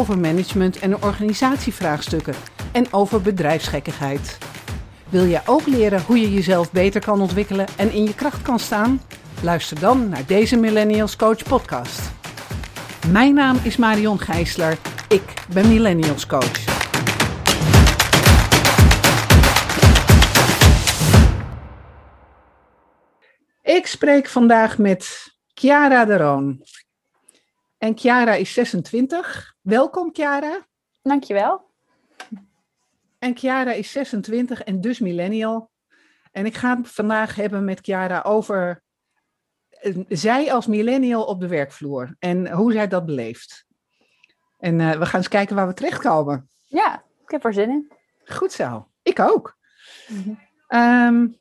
over management en organisatievraagstukken en over bedrijfsgekkigheid. Wil jij ook leren hoe je jezelf beter kan ontwikkelen en in je kracht kan staan? Luister dan naar deze Millennials Coach podcast. Mijn naam is Marion Gijsler. Ik ben Millennials Coach. Ik spreek vandaag met Chiara de Roon. En Chiara is 26. Welkom Chiara. Dankjewel. En Chiara is 26 en dus millennial. En ik ga het vandaag hebben met Chiara over eh, zij als millennial op de werkvloer en hoe zij dat beleeft. En uh, we gaan eens kijken waar we terechtkomen. Ja, ik heb er zin in. Goed zo. Ik ook. Mm um,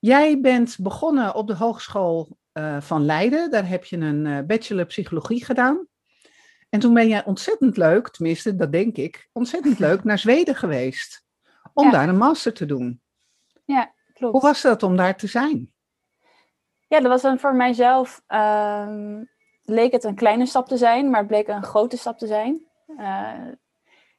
jij bent begonnen op de Hogeschool uh, van Leiden. Daar heb je een bachelor psychologie gedaan. En toen ben jij ontzettend leuk, tenminste dat denk ik, ontzettend leuk naar Zweden geweest. Om ja. daar een master te doen. Ja, klopt. Hoe was dat om daar te zijn? Ja, dat was dan voor mijzelf, uh, leek het een kleine stap te zijn, maar het bleek een grote stap te zijn. Uh,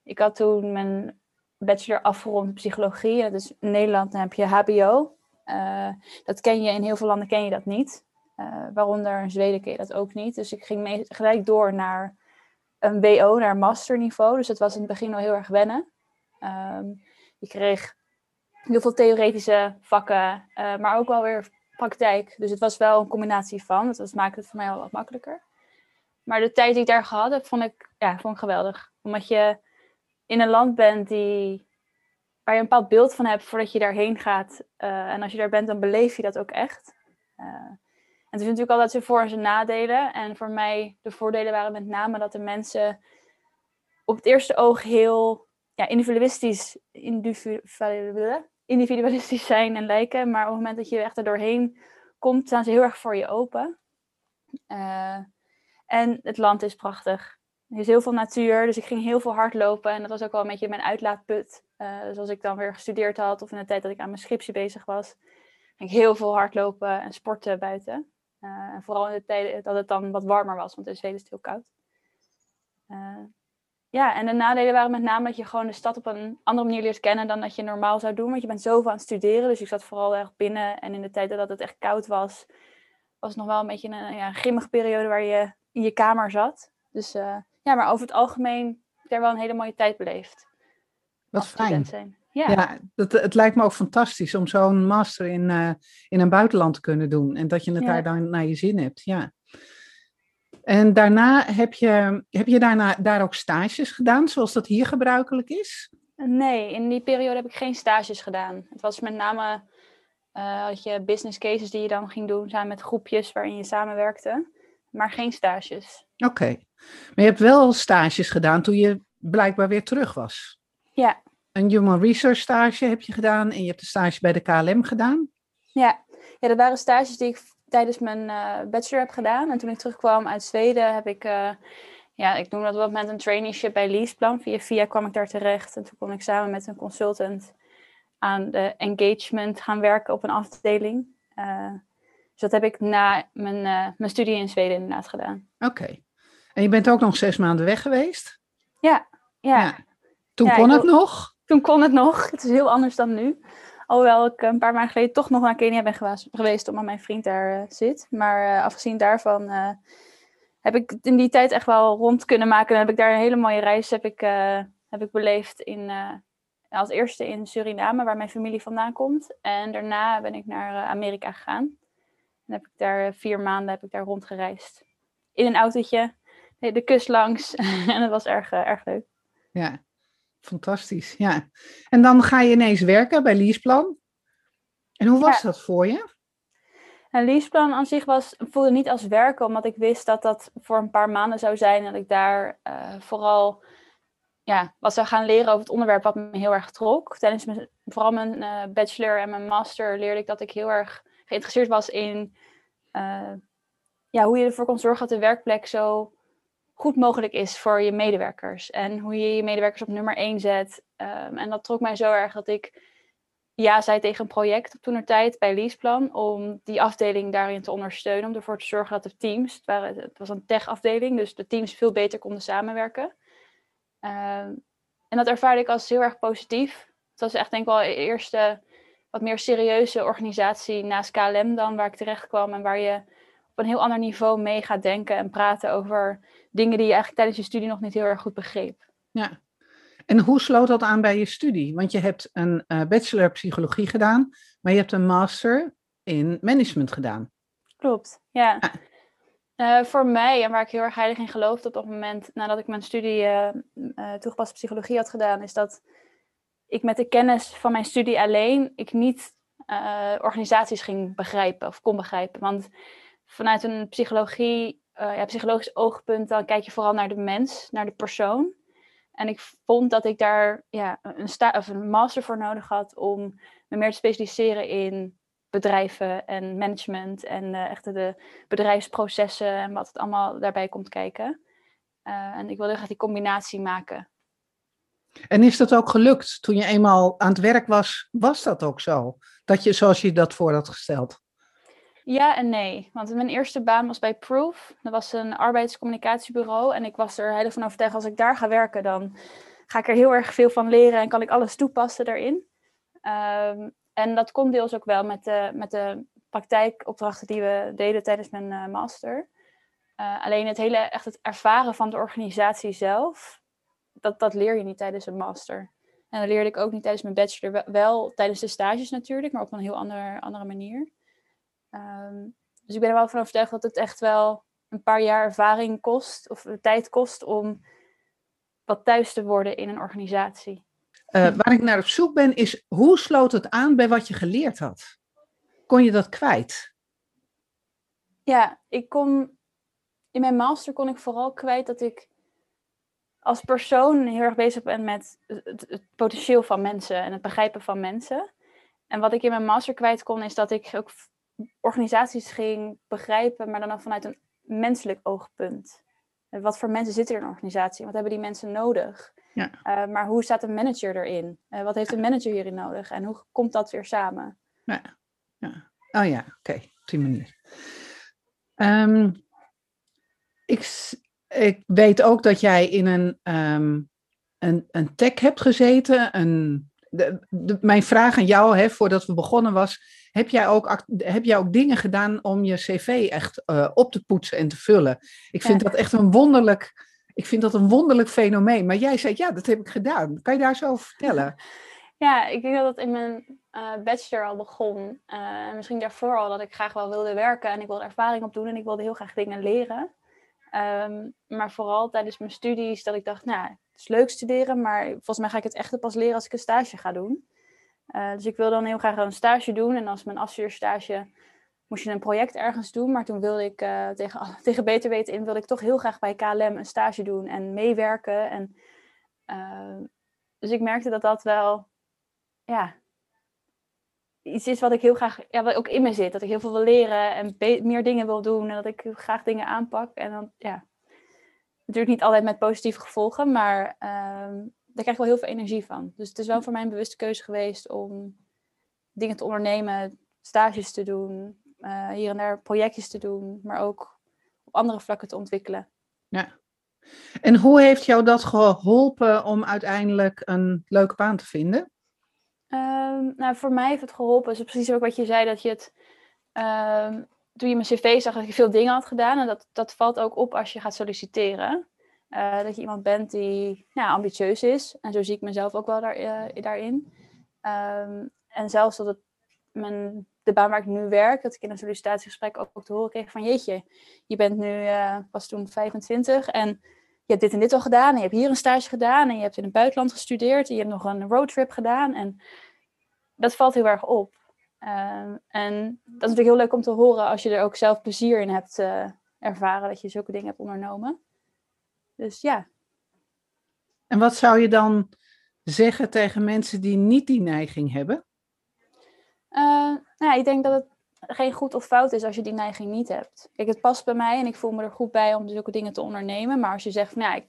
ik had toen mijn bachelor afgerond in psychologie. Dat is in Nederland dan heb je HBO. Uh, dat ken je, in heel veel landen ken je dat niet. Uh, waaronder in Zweden ken je dat ook niet. Dus ik ging mee, gelijk door naar een WO, naar masterniveau. Dus het was in het begin al heel erg wennen. Um, je kreeg heel veel theoretische vakken, uh, maar ook wel weer praktijk. Dus het was wel een combinatie van. Dat maakte het voor mij wel wat makkelijker. Maar de tijd die ik daar gehad heb, vond ik, ja, vond ik geweldig. Omdat je in een land bent die, waar je een bepaald beeld van hebt voordat je daarheen gaat. Uh, en als je daar bent, dan beleef je dat ook echt. En het is natuurlijk altijd zijn voor- en zijn nadelen. En voor mij, de voordelen waren met name dat de mensen op het eerste oog heel ja, individualistisch, individualistisch zijn en lijken. Maar op het moment dat je echt er doorheen komt, staan ze heel erg voor je open. Uh, en het land is prachtig. Er is heel veel natuur, dus ik ging heel veel hardlopen. En dat was ook wel een beetje mijn uitlaatput. Uh, dus als ik dan weer gestudeerd had of in de tijd dat ik aan mijn scriptie bezig was, ging ik heel veel hardlopen en sporten buiten. Uh, en vooral in de tijd dat het dan wat warmer was, want in Zweden is het heel koud. Uh, ja, en de nadelen waren met name dat je gewoon de stad op een andere manier leert kennen dan dat je normaal zou doen. Want je bent zoveel aan het studeren, dus ik zat vooral erg binnen. En in de tijd dat het echt koud was, was het nog wel een beetje een ja, grimmige periode waar je in je kamer zat. Dus uh, ja, maar over het algemeen heb ik daar wel een hele mooie tijd beleefd. Wat fijn. Zijn. Ja, ja dat, het lijkt me ook fantastisch om zo'n master in, uh, in een buitenland te kunnen doen. En dat je het ja. daar dan naar je zin hebt. Ja. En daarna heb je, heb je daarna daar ook stages gedaan, zoals dat hier gebruikelijk is? Nee, in die periode heb ik geen stages gedaan. Het was met name uh, had je business cases die je dan ging doen samen met groepjes waarin je samenwerkte, maar geen stages. Oké, okay. maar je hebt wel stages gedaan toen je blijkbaar weer terug was. Ja. Een human research stage heb je gedaan en je hebt een stage bij de KLM gedaan. Ja, ja dat waren stages die ik tijdens mijn uh, bachelor heb gedaan. En toen ik terugkwam uit Zweden heb ik, uh, ja, ik noem dat op dat moment een traineeship bij Leaseplan. Via via kwam ik daar terecht. En toen kon ik samen met een consultant aan de engagement gaan werken op een afdeling. Uh, dus dat heb ik na mijn, mijn studie in Zweden inderdaad gedaan. Oké. Okay. En je bent ook nog zes maanden weg geweest? Ja. Ja. ja. Toen ja, kon het nog? Toen kon het nog. Het is heel anders dan nu. Alhoewel ik een paar maanden geleden toch nog naar Kenia ben geweest, omdat mijn vriend daar uh, zit. Maar uh, afgezien daarvan uh, heb ik in die tijd echt wel rond kunnen maken. En heb ik daar een hele mooie reis heb ik, heb ik beleefd in, als eerste in Suriname, waar mijn familie vandaan komt. En daarna ben ik naar Amerika gegaan. En heb ik daar vier maanden heb ik daar rondgereisd. In een autootje, de kust langs. en dat was erg, erg leuk. Ja, Fantastisch, ja. En dan ga je ineens werken bij Leaseplan. En hoe was ja. dat voor je? Een leaseplan aan zich was, voelde niet als werken, omdat ik wist dat dat voor een paar maanden zou zijn. En dat ik daar uh, vooral ja, wat zou gaan leren over het onderwerp wat me heel erg trok. Tijdens mijn, vooral mijn uh, bachelor en mijn master leerde ik dat ik heel erg geïnteresseerd was in uh, ja, hoe je ervoor kon zorgen dat de werkplek zo goed mogelijk is voor je medewerkers. En hoe je je medewerkers op nummer één zet. Um, en dat trok mij zo erg dat ik ja zei tegen een project op toenertijd bij Leaseplan. Om die afdeling daarin te ondersteunen. Om ervoor te zorgen dat de teams, het was een tech-afdeling, dus de teams veel beter konden samenwerken. Ehm, en dat ervaarde ik als heel erg positief. Het was echt denk ik wel de eerste wat meer serieuze organisatie naast KLM dan, waar ik terecht kwam en waar je op een heel ander niveau mee gaat denken en praten over dingen die je eigenlijk tijdens je studie nog niet heel erg goed begreep. Ja. En hoe sloot dat aan bij je studie? Want je hebt een uh, bachelor psychologie gedaan, maar je hebt een master in management gedaan. Klopt, ja. Uh, voor mij, en waar ik heel erg heilig in geloofde op dat moment, nadat ik mijn studie uh, uh, toegepaste psychologie had gedaan, is dat ik met de kennis van mijn studie alleen, ik niet organisaties ging begrijpen of kon begrijpen. Want vanuit een psychologie, ja, psychologisch oogpunt, dan kijk je vooral naar de mens, naar de persoon. En ik vond dat ik daar ja, een, een master voor nodig had om me meer te specialiseren in bedrijven en management en uh, echt de bedrijfsprocessen en wat het allemaal daarbij komt kijken. Uh, en ik wilde graag die combinatie maken. En is dat ook gelukt? Toen je eenmaal aan het werk was, was dat ook zo? Dat je zoals je dat voor had gesteld? Ja en nee. Want mijn eerste baan was bij Proof. Dat was een arbeidscommunicatiebureau. En ik was er heilig van overtuigd, als ik daar ga werken, dan ga ik er heel erg veel van leren en kan ik alles toepassen daarin. Um, en dat komt deels ook wel met de, met de praktijkopdrachten die we deden tijdens mijn uh, master. Uh, alleen het hele, echt het ervaren van de organisatie zelf, dat, dat leer je niet tijdens een master. En dat leerde ik ook niet tijdens mijn bachelor. Wel, wel tijdens de stages natuurlijk, maar op een heel ander, andere manier. Um, dus ik ben er wel van overtuigd dat het echt wel een paar jaar ervaring kost, of tijd kost om wat thuis te worden in een organisatie. Uh, waar ik naar op zoek ben, is hoe sloot het aan bij wat je geleerd had? Kon je dat kwijt? Ja, ik kon. In mijn master kon ik vooral kwijt dat ik als persoon heel erg bezig ben met het, het, potentieel van mensen en het begrijpen van mensen. En wat ik in mijn master kwijt kon, is dat ik ook organisaties ging begrijpen, maar dan ook vanuit een menselijk oogpunt. Wat voor mensen zitten er in een organisatie? Wat hebben die mensen nodig? Ja. Uh, maar hoe staat een manager erin? Uh, wat heeft een manager hierin nodig? En hoe komt dat weer samen? Ja. ja. Oh ja, oké, okay. op die manier. Um, ik, ik weet ook dat jij in een, um, een, een tech hebt gezeten. Een, de, de, mijn vraag aan jou, hè, voordat we begonnen was, heb jij ook, heb jij ook dingen gedaan om je cv echt uh, op te poetsen en te vullen? Ik vind ja. dat echt een wonderlijk ik vind dat een wonderlijk fenomeen. Maar jij zei, ja, dat heb ik gedaan. Kan je daar zo over vertellen? Ja, ik denk dat het in mijn uh, bachelor al begon. Uh, misschien daarvoor al dat ik graag wel wilde werken en ik wilde ervaring opdoen en ik wilde heel graag dingen leren. Um, maar vooral tijdens mijn studies dat ik dacht, nou, is leuk studeren, maar volgens mij ga ik het echt pas leren als ik een stage ga doen. Uh, dus ik wilde dan heel graag een stage doen en als mijn afstudeerstage moest je een project ergens doen. Maar toen wilde ik uh, tegen, tegen beter weten in, wilde ik toch heel graag bij KLM een stage doen en meewerken. En, uh, dus ik merkte dat dat wel, ja, iets is wat ik heel graag, ja, wat ook in me zit. Dat ik heel veel wil leren en meer dingen wil doen en dat ik graag dingen aanpak. En dan, ja, natuurlijk niet altijd met positieve gevolgen, maar uh, daar krijg ik wel heel veel energie van. Dus het is wel voor mij een bewuste keuze geweest om dingen te ondernemen, stages te doen, uh, hier en daar projectjes te doen, maar ook op andere vlakken te ontwikkelen. Ja. En hoe heeft jou dat geholpen om uiteindelijk een leuke baan te vinden? Um, nou, voor mij heeft het geholpen. is precies ook wat je zei, dat je het. Um, toen je mijn cv zag, dat ik veel dingen had gedaan. En dat, dat valt ook op als je gaat solliciteren. Uh, dat je iemand bent die nou, ambitieus is. En zo zie ik mezelf ook wel daar, uh, daarin. Um, en zelfs dat het de baan waar ik nu werk, dat ik in een sollicitatiegesprek ook, ook te horen kreeg van jeetje, je bent nu uh, pas toen 25 en je hebt dit en dit al gedaan en je hebt hier een stage gedaan en je hebt in het buitenland gestudeerd en je hebt nog een roadtrip gedaan en dat valt heel erg op. Uh, en dat is natuurlijk heel leuk om te horen als je er ook zelf plezier in hebt uh, ervaren dat je zulke dingen hebt ondernomen. Dus ja. En wat zou je dan zeggen tegen mensen die niet die neiging hebben? Uh, nou, ik denk dat het geen goed of fout is als je die neiging niet hebt. Kijk, het past bij mij en ik voel me er goed bij om zulke dingen te ondernemen. Maar als je zegt van ja, ik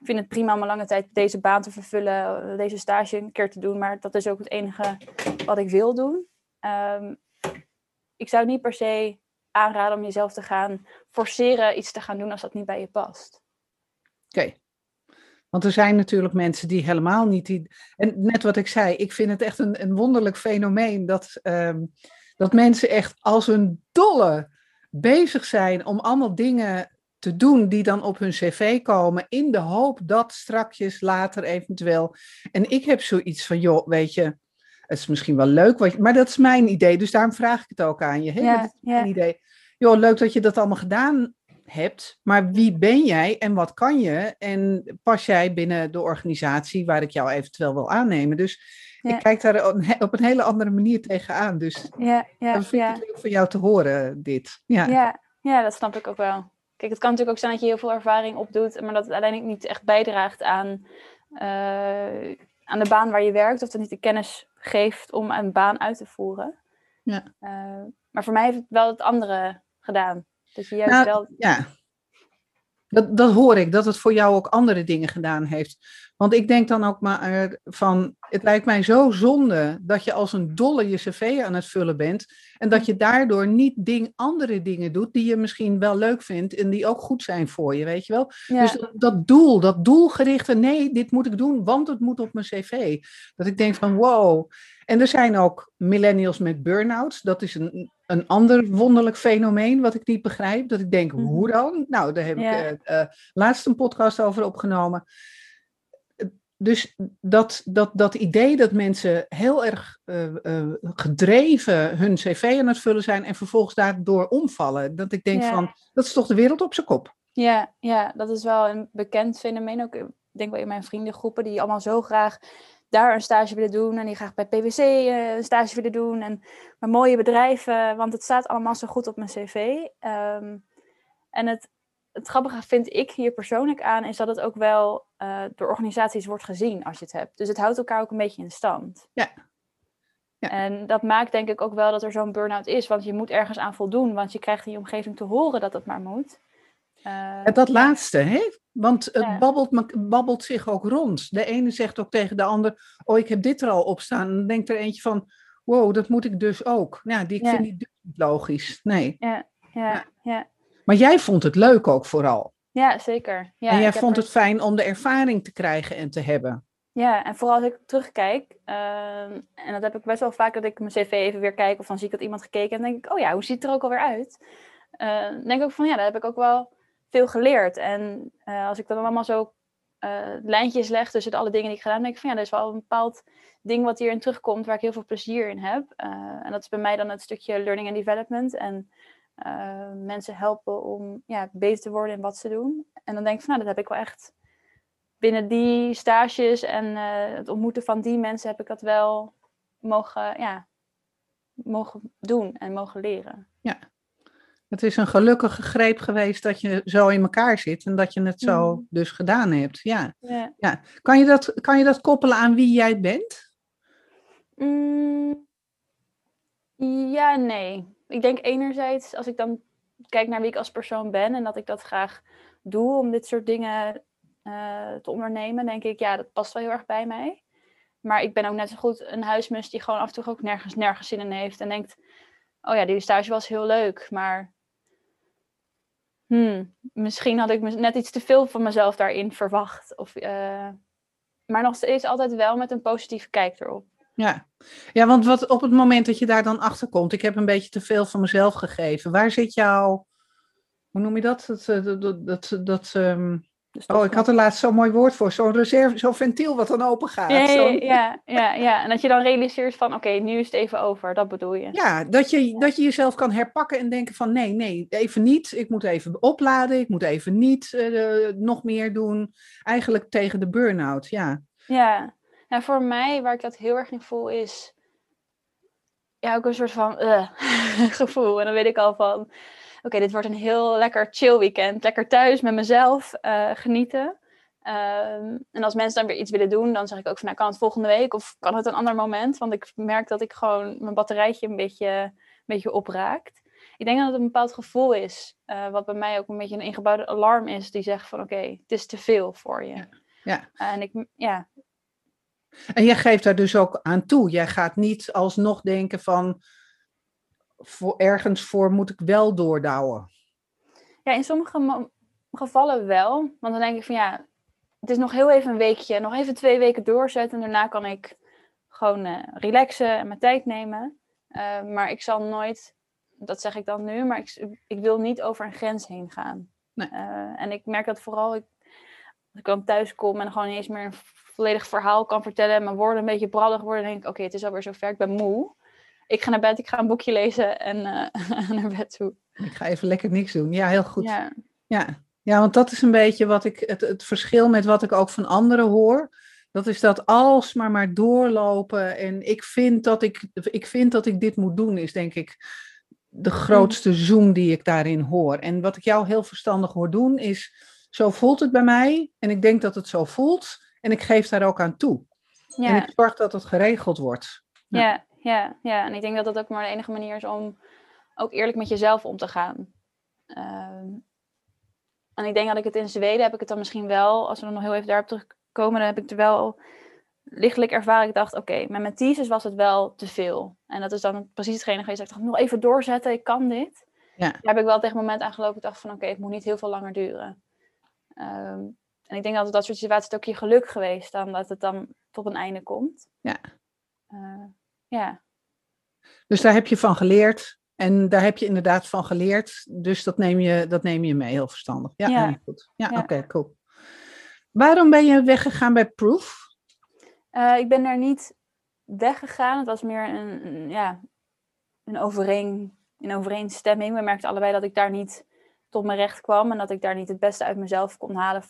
vind het prima om een lange tijd deze baan te vervullen, deze stage een keer te doen, maar dat is ook het enige wat ik wil doen. Ehm, ik zou niet per se aanraden om jezelf te gaan forceren iets te gaan doen als dat niet bij je past. Oké. Want er zijn natuurlijk mensen die helemaal niet. Die... En net wat ik zei, ik vind het echt een, een wonderlijk fenomeen dat, ehm, dat mensen echt als een dolle bezig zijn om allemaal dingen te doen die dan op hun cv komen, in de hoop dat strakjes later eventueel. En ik heb zoiets van, joh, weet je, het is misschien wel leuk, wat maar dat is mijn idee, dus daarom vraag ik het ook aan je. Hè? Ja, dat is mijn idee. Joh, leuk dat je dat allemaal gedaan hebt, maar wie ben jij en wat kan je? En pas jij binnen de organisatie waar ik jou eventueel wil aannemen? Dus ik kijk daar op een hele andere manier tegenaan. Dus ja, ja, dat vind ik het leuk voor jou te horen, dit. Ja. Ja, ja, dat snap ik ook wel. Kijk, het kan natuurlijk ook zijn dat je heel veel ervaring opdoet, maar dat het uiteindelijk niet echt bijdraagt aan, uh, aan de baan waar je werkt, of dat niet de kennis geeft om een baan uit te voeren. Ja. Uh, maar voor mij heeft het wel het andere gedaan. Dus juist nou, wel... Ja, dat, dat hoor ik, dat het voor jou ook andere dingen gedaan heeft. Want ik denk dan ook maar van, het lijkt mij zo zonde dat je als een dolle je cv aan het vullen bent. En dat je daardoor niet ding, andere dingen doet die je misschien wel leuk vindt en die ook goed zijn voor je, weet je wel. Dus dat, dat, doel, dat doelgerichte, nee, dit moet ik doen, want het moet op mijn cv. Dat ik denk van, wow. En er zijn ook millennials met burn-outs. Dat is een, een ander wonderlijk fenomeen wat ik niet begrijp. Dat ik denk, mhm. hoe dan? Nou, daar heb ik uh, laatst een podcast over opgenomen. Dus dat, dat, dat idee dat mensen heel erg uh, gedreven hun cv aan het vullen zijn en vervolgens daardoor omvallen. Dat ik denk van, dat is toch de wereld op zijn kop. Ja, ja, dat is wel een bekend fenomeen. Ook, denk wel in mijn vriendengroepen die allemaal zo graag daar een stage willen doen en die graag bij PwC een stage willen doen en maar mooie bedrijven, want het staat allemaal zo goed op mijn cv. Um, en het, het grappige vind ik hier persoonlijk aan, is dat het ook wel uh, door organisaties wordt gezien als je het hebt. Dus het houdt elkaar ook een beetje in stand. Ja. ja. En dat maakt denk ik ook wel dat er zo'n burn-out is, want je moet ergens aan voldoen, want je krijgt in je omgeving te horen dat het maar moet. Uh, dat laatste, hè? Want het babbelt, babbelt zich ook rond. De ene zegt ook tegen de ander, oh ik heb dit er al op staan. En dan denkt er eentje van, wow, dat moet ik dus ook. Ja, die, ik vind die dus niet logisch. Nee. Ja, ja, ja. Maar jij vond het leuk ook vooral. Ja, zeker. Ja, en jij vond het fijn om de ervaring te krijgen en te hebben. Ja, en vooral als ik terugkijk, uh, en dat heb ik best wel vaak dat ik mijn cv even weer kijk, of dan zie ik dat iemand gekeken en denk ik, oh ja, hoe ziet het er ook alweer uit? Uh, denk ik ook van, ja, daar heb ik ook wel veel geleerd. En uh, als ik dan allemaal zo lijntjes leg tussen alle dingen die ik gedaan heb, denk ik van, ja, er is wel een bepaald ding wat hierin terugkomt, waar ik heel veel plezier in heb. en dat is bij mij dan het stukje learning and development en mensen helpen om ja, beter te worden in wat ze doen. En dan denk ik van, nou, dat heb ik wel echt binnen die stages en het ontmoeten van die mensen heb ik dat wel mogen, ja, mogen doen en mogen leren. Ja, het is een gelukkige greep geweest dat je zo in elkaar zit en dat je het zo mm. dus gedaan hebt. Ja. ja. ja. Kan, je dat, kan je dat koppelen aan wie jij bent? Mm, ja, nee ik denk enerzijds, als ik dan kijk naar wie ik als persoon ben en dat ik dat graag doe om dit soort dingen uh, te ondernemen, denk ik, ja, dat past wel heel erg bij mij. Maar ik ben ook net zo goed een huismus die gewoon af en toe ook nergens, nergens zin in heeft en denkt, oh ja, die stage was heel leuk, maar hmm, misschien had ik net iets te veel van mezelf daarin verwacht. Of, uh, maar nog steeds altijd wel met een positieve kijk erop. Ja. ja, want wat op het moment dat je daar dan achter komt, ik heb een beetje te veel van mezelf gegeven. Waar zit jouw, hoe noem je dat? Dat, eh, dat, dat, dat um... oh, ik had er laatst zo'n mooi woord voor, zo'n reserve, zo'n ventiel wat dan open gaat. Ja, ja, ja, ja, en dat je dan realiseert van, oké, nu is het even over, dat bedoel je. Ja, dat je, dat je jezelf kan herpakken en denken van, nee, nee, even niet, ik moet even opladen, ik moet even niet uh, nog meer doen. Eigenlijk tegen de burn-out, ja. Ja, nou, voor mij, waar ik dat heel erg in voel, is ja, ook een soort van uh, gevoel. En dan weet ik al van, oké, dit wordt een heel lekker chill weekend. Lekker thuis met mezelf uh, genieten. Ehm, en als mensen dan weer iets willen doen, dan zeg ik ook van, nou, kan het volgende week of kan het een ander moment? Want ik merk dat ik gewoon mijn batterijtje een beetje, een beetje opraakt. Ik denk dat het een bepaald gevoel is, uh, wat bij mij ook een beetje een ingebouwde alarm is, die zegt van, oké, het is te veel voor je. Ja. ja. en ik, ja. En jij geeft daar dus ook aan toe. Jij gaat niet alsnog denken van, voor, ergens voor moet ik wel doordouwen. Ja, in sommige gevallen wel. Want dan denk ik van ja, het is nog heel even een weekje, nog even twee weken doorzetten. En daarna kan ik gewoon uh, relaxen en mijn tijd nemen. Uh, maar ik zal nooit, dat zeg ik dan nu, maar ik, ik wil niet over een grens heen gaan. Nee. Uh, en ik merk dat vooral ik, als ik dan thuis kom en gewoon niet eens meer een volledig verhaal kan vertellen. En mijn woorden een beetje brallig worden. Dan denk ik, oké, het is alweer zover. Ik ben moe. Ik ga naar bed, ik ga een boekje lezen en naar bed toe. Ik ga even lekker niks doen. Ja, heel goed. Ja. ja. Ja, want dat is een beetje wat ik, het, het verschil met wat ik ook van anderen hoor. Dat is dat alsmaar maar doorlopen. En ik vind dat ik, ik vind dat ik dit moet doen, is denk ik de grootste zoom die ik daarin hoor. En wat ik jou heel verstandig hoor doen, is zo voelt het bij mij. En ik denk dat het zo voelt. En ik geef daar ook aan toe. Ja. En ik zorg dat het geregeld wordt. Ja, ja, ja. En ik denk dat dat ook maar de enige manier is om ook eerlijk met jezelf om te gaan. Uh, en ik denk dat ik het in Zweden heb ik het dan misschien wel, als we dan nog heel even daarop terugkomen, dan heb ik er wel lichtelijk ervaren. Ik dacht, oké, okay, met mijn thesis was het wel te veel. En dat is dan precies hetgene dat je zegt, nog even doorzetten, ik kan dit. Ja. Daar heb ik wel tegen het moment aangelopen. Ik dacht van, oké, het moet niet heel veel langer duren. Um, en ik denk dat dat soort situaties ook je geluk geweest, dan dat het dan tot een einde komt. Ja. Uh, ja. Dus daar heb je van geleerd. En daar heb je inderdaad van geleerd. Dus dat neem je, dat neem je mee, heel verstandig. Ja, ja. goed. Ja, ja. oké, cool. Waarom ben je weggegaan bij Proof? Uh, ik ben daar niet weggegaan. Het was meer een, een ja, een, overeen, een overeenstemming. We merkten allebei dat ik daar niet tot mijn recht kwam. En dat ik daar niet het beste uit mezelf kon halen.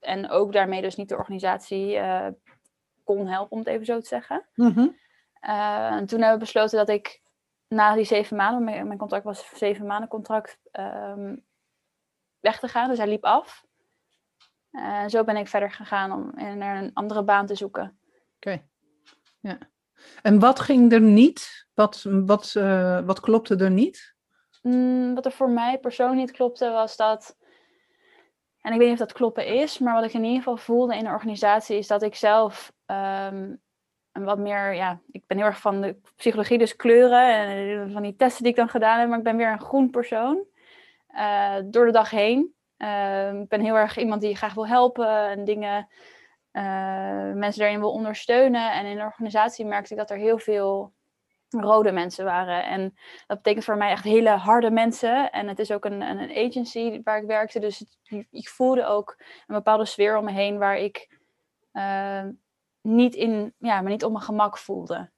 En ook daarmee dus niet de organisatie uh, kon helpen, om het even zo te zeggen. Mm -hmm. Uh, en toen hebben we besloten dat ik na die zeven maanden, mijn, mijn contract was een zeven maanden contract, um, weg te gaan. Dus hij liep af. En uh, zo ben ik verder gegaan om naar een andere baan te zoeken. Oké. Okay. Ja. En wat ging er niet? Wat, wat, uh, wat klopte er niet? Mm, wat er voor mij persoonlijk niet klopte, was dat. En ik weet niet of dat kloppen is, maar wat ik in ieder geval voelde in de organisatie is dat ik zelf um, en wat meer, ja, ik ben heel erg van de psychologie, dus kleuren en van die testen die ik dan gedaan heb, maar ik ben weer een groen persoon. Uh, door de dag heen. Uh, ik ben heel erg iemand die graag wil helpen en dingen, uh, mensen daarin wil ondersteunen. En in de organisatie merkte ik dat er heel veel rode mensen waren. En dat betekent voor mij echt hele harde mensen. En het is ook een, een agency waar ik werkte, dus ik voelde ook een bepaalde sfeer om me heen waar ik niet, in, ja, me niet op mijn gemak voelde.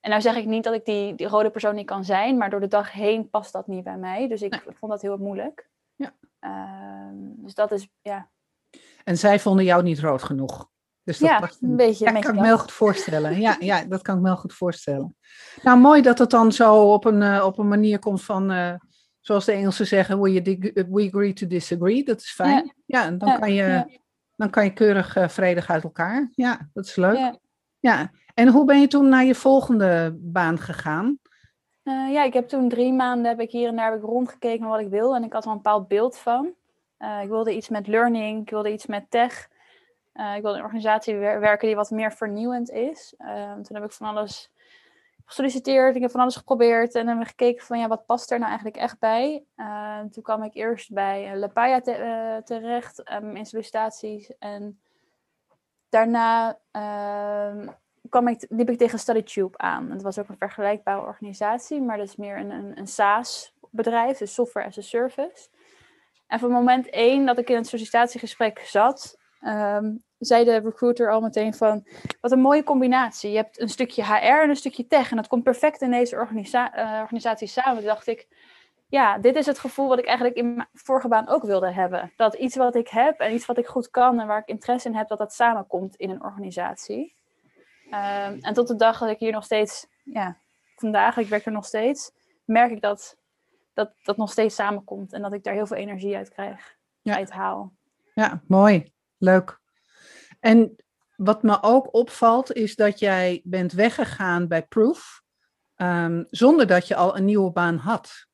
En nou zeg ik niet dat ik die, die rode persoon niet kan zijn, maar door de dag heen past dat niet bij mij. Dus ik Nee. vond dat heel moeilijk. Ja. Ehm, dus dat is, ja, En zij vonden jou niet rood genoeg. Dus dat ja een beetje. Ja, een kan ik me heel goed voorstellen. Ja, ja, dat kan ik me heel goed voorstellen. Nou, mooi dat het dan zo op een, eh, op een manier komt van, eh, zoals de Engelsen zeggen, we, agree to disagree. Dat is fijn. Ja, en dan, Ja, kan je. Dan kan je keurig eh, vredig uit elkaar. Ja, dat is leuk. Ja. Ja. En hoe ben je toen naar je volgende baan gegaan? Eh, ja, ik heb toen drie maanden heb ik hier en daar heb ik rondgekeken naar wat ik wilde. En ik had er een bepaald beeld van. Eh, ik wilde iets met learning, ik wilde iets met tech. Ik wilde in een organisatie wer- werken die wat meer vernieuwend is. Eh, toen heb ik van alles gesolliciteerd, ik heb van alles geprobeerd. En hebben gekeken van ja, wat past er nou eigenlijk echt bij. Eh, toen kwam ik eerst bij eh, Lapaya eh, terecht ehm, in sollicitaties. En daarna ehm, kwam ik, liep ik tegen StudyTube aan. Het was ook een vergelijkbare organisatie, maar dat is meer een, een, een SaaS-bedrijf, dus software as a service. En van moment één dat ik in het sollicitatiegesprek zat, ehm, zei de recruiter al meteen van, wat een mooie combinatie. Je hebt een stukje HR en een stukje tech en dat komt perfect in deze organisa- eh, organisatie samen. Toen dacht ik, ja, dit is het gevoel wat ik eigenlijk in mijn vorige baan ook wilde hebben. Dat iets wat ik heb en iets wat ik goed kan en waar ik interesse in heb, dat dat samenkomt in een organisatie. Ehm, en tot de dag dat ik hier nog steeds, ja, vandaag, ik werk er nog steeds, merk ik dat dat, dat nog steeds samenkomt en dat ik daar heel veel energie uit krijg, Ja. uit haal. Ja, mooi. Leuk. En wat me ook opvalt is dat jij bent weggegaan bij Proof ehm, zonder dat je al een nieuwe baan had.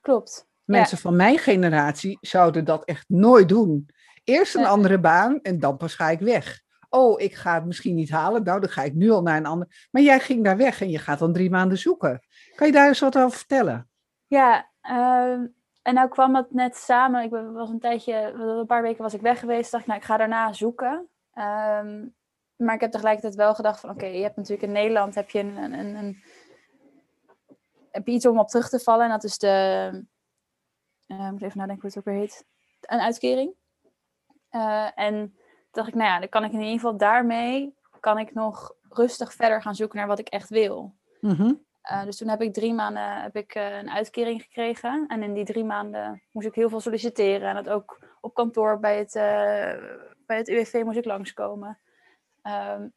Klopt. Mensen van mijn generatie zouden dat echt nooit doen. Eerst een andere baan en dan pas ga ik weg. Oh, ik ga het misschien niet halen. Nou, dan ga ik nu al naar een ander. Maar jij ging daar weg en je gaat dan drie maanden zoeken. Kan je daar eens wat over vertellen? Ja, ehm, en nou kwam het net samen. Ik was een tijdje, een paar weken was ik weg geweest. Dacht ik, nou, ik ga daarna zoeken. Ehm, maar ik heb tegelijkertijd wel gedacht van, oké, je hebt natuurlijk in Nederland heb je een, een, een, heb je iets om op terug te vallen. En dat is de, uh, moet even nadenken hoe het ook weer heet, een uitkering. Uh, en dacht ik, nou ja, dan kan ik in ieder geval daarmee, kan ik nog rustig verder gaan zoeken naar wat ik echt wil. Mhm. Uh, dus toen heb ik drie maanden heb ik, uh, een uitkering gekregen. En in die drie maanden moest ik heel veel solliciteren. En dat ook op kantoor bij het, uh, bij het UWV moest ik langskomen. Um,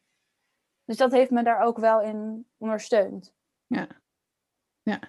dus dat heeft me daar ook wel in ondersteund. Ja, ja.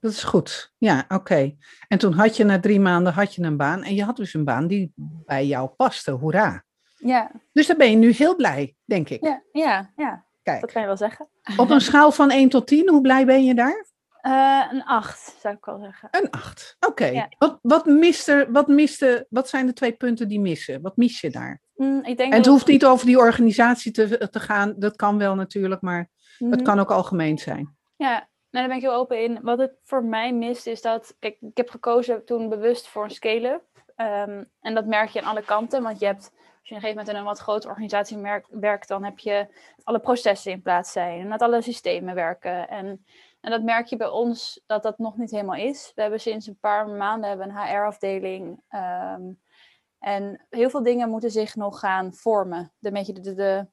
dat is goed. Ja, oké. Okay. En toen had je na drie maanden had je een baan. En je had dus een baan die bij jou paste. Hoera. Ja. Dus dan ben je nu heel blij, denk ik. Ja, ja, ja. Kijk. dat kan je wel zeggen. Op een schaal van 1 tot 10, hoe blij ben je daar? Uh, een 8, zou ik wel zeggen. Een 8, oké. Okay. Ja. Wat, wat, miste, wat, miste, wat zijn de twee punten die missen? Wat mis je daar? Mm, ik denk en het hoeft niet over die organisatie te, te gaan, dat kan wel natuurlijk, maar het kan ook algemeen zijn. Ja, nou, daar ben ik heel open in. Wat het voor mij mist is dat, kijk, ik heb gekozen toen bewust voor een scale-up. Um, en dat merk je aan alle kanten, want je hebt als je op een gegeven moment in een wat grote organisatie werkt, dan heb je alle processen in plaats zijn en dat alle systemen werken. En, en dat merk je bij ons dat dat nog niet helemaal is. We hebben sinds een paar maanden hebben een HR-afdeling. Um, en heel veel dingen moeten zich nog gaan vormen. De, beetje de, de, de,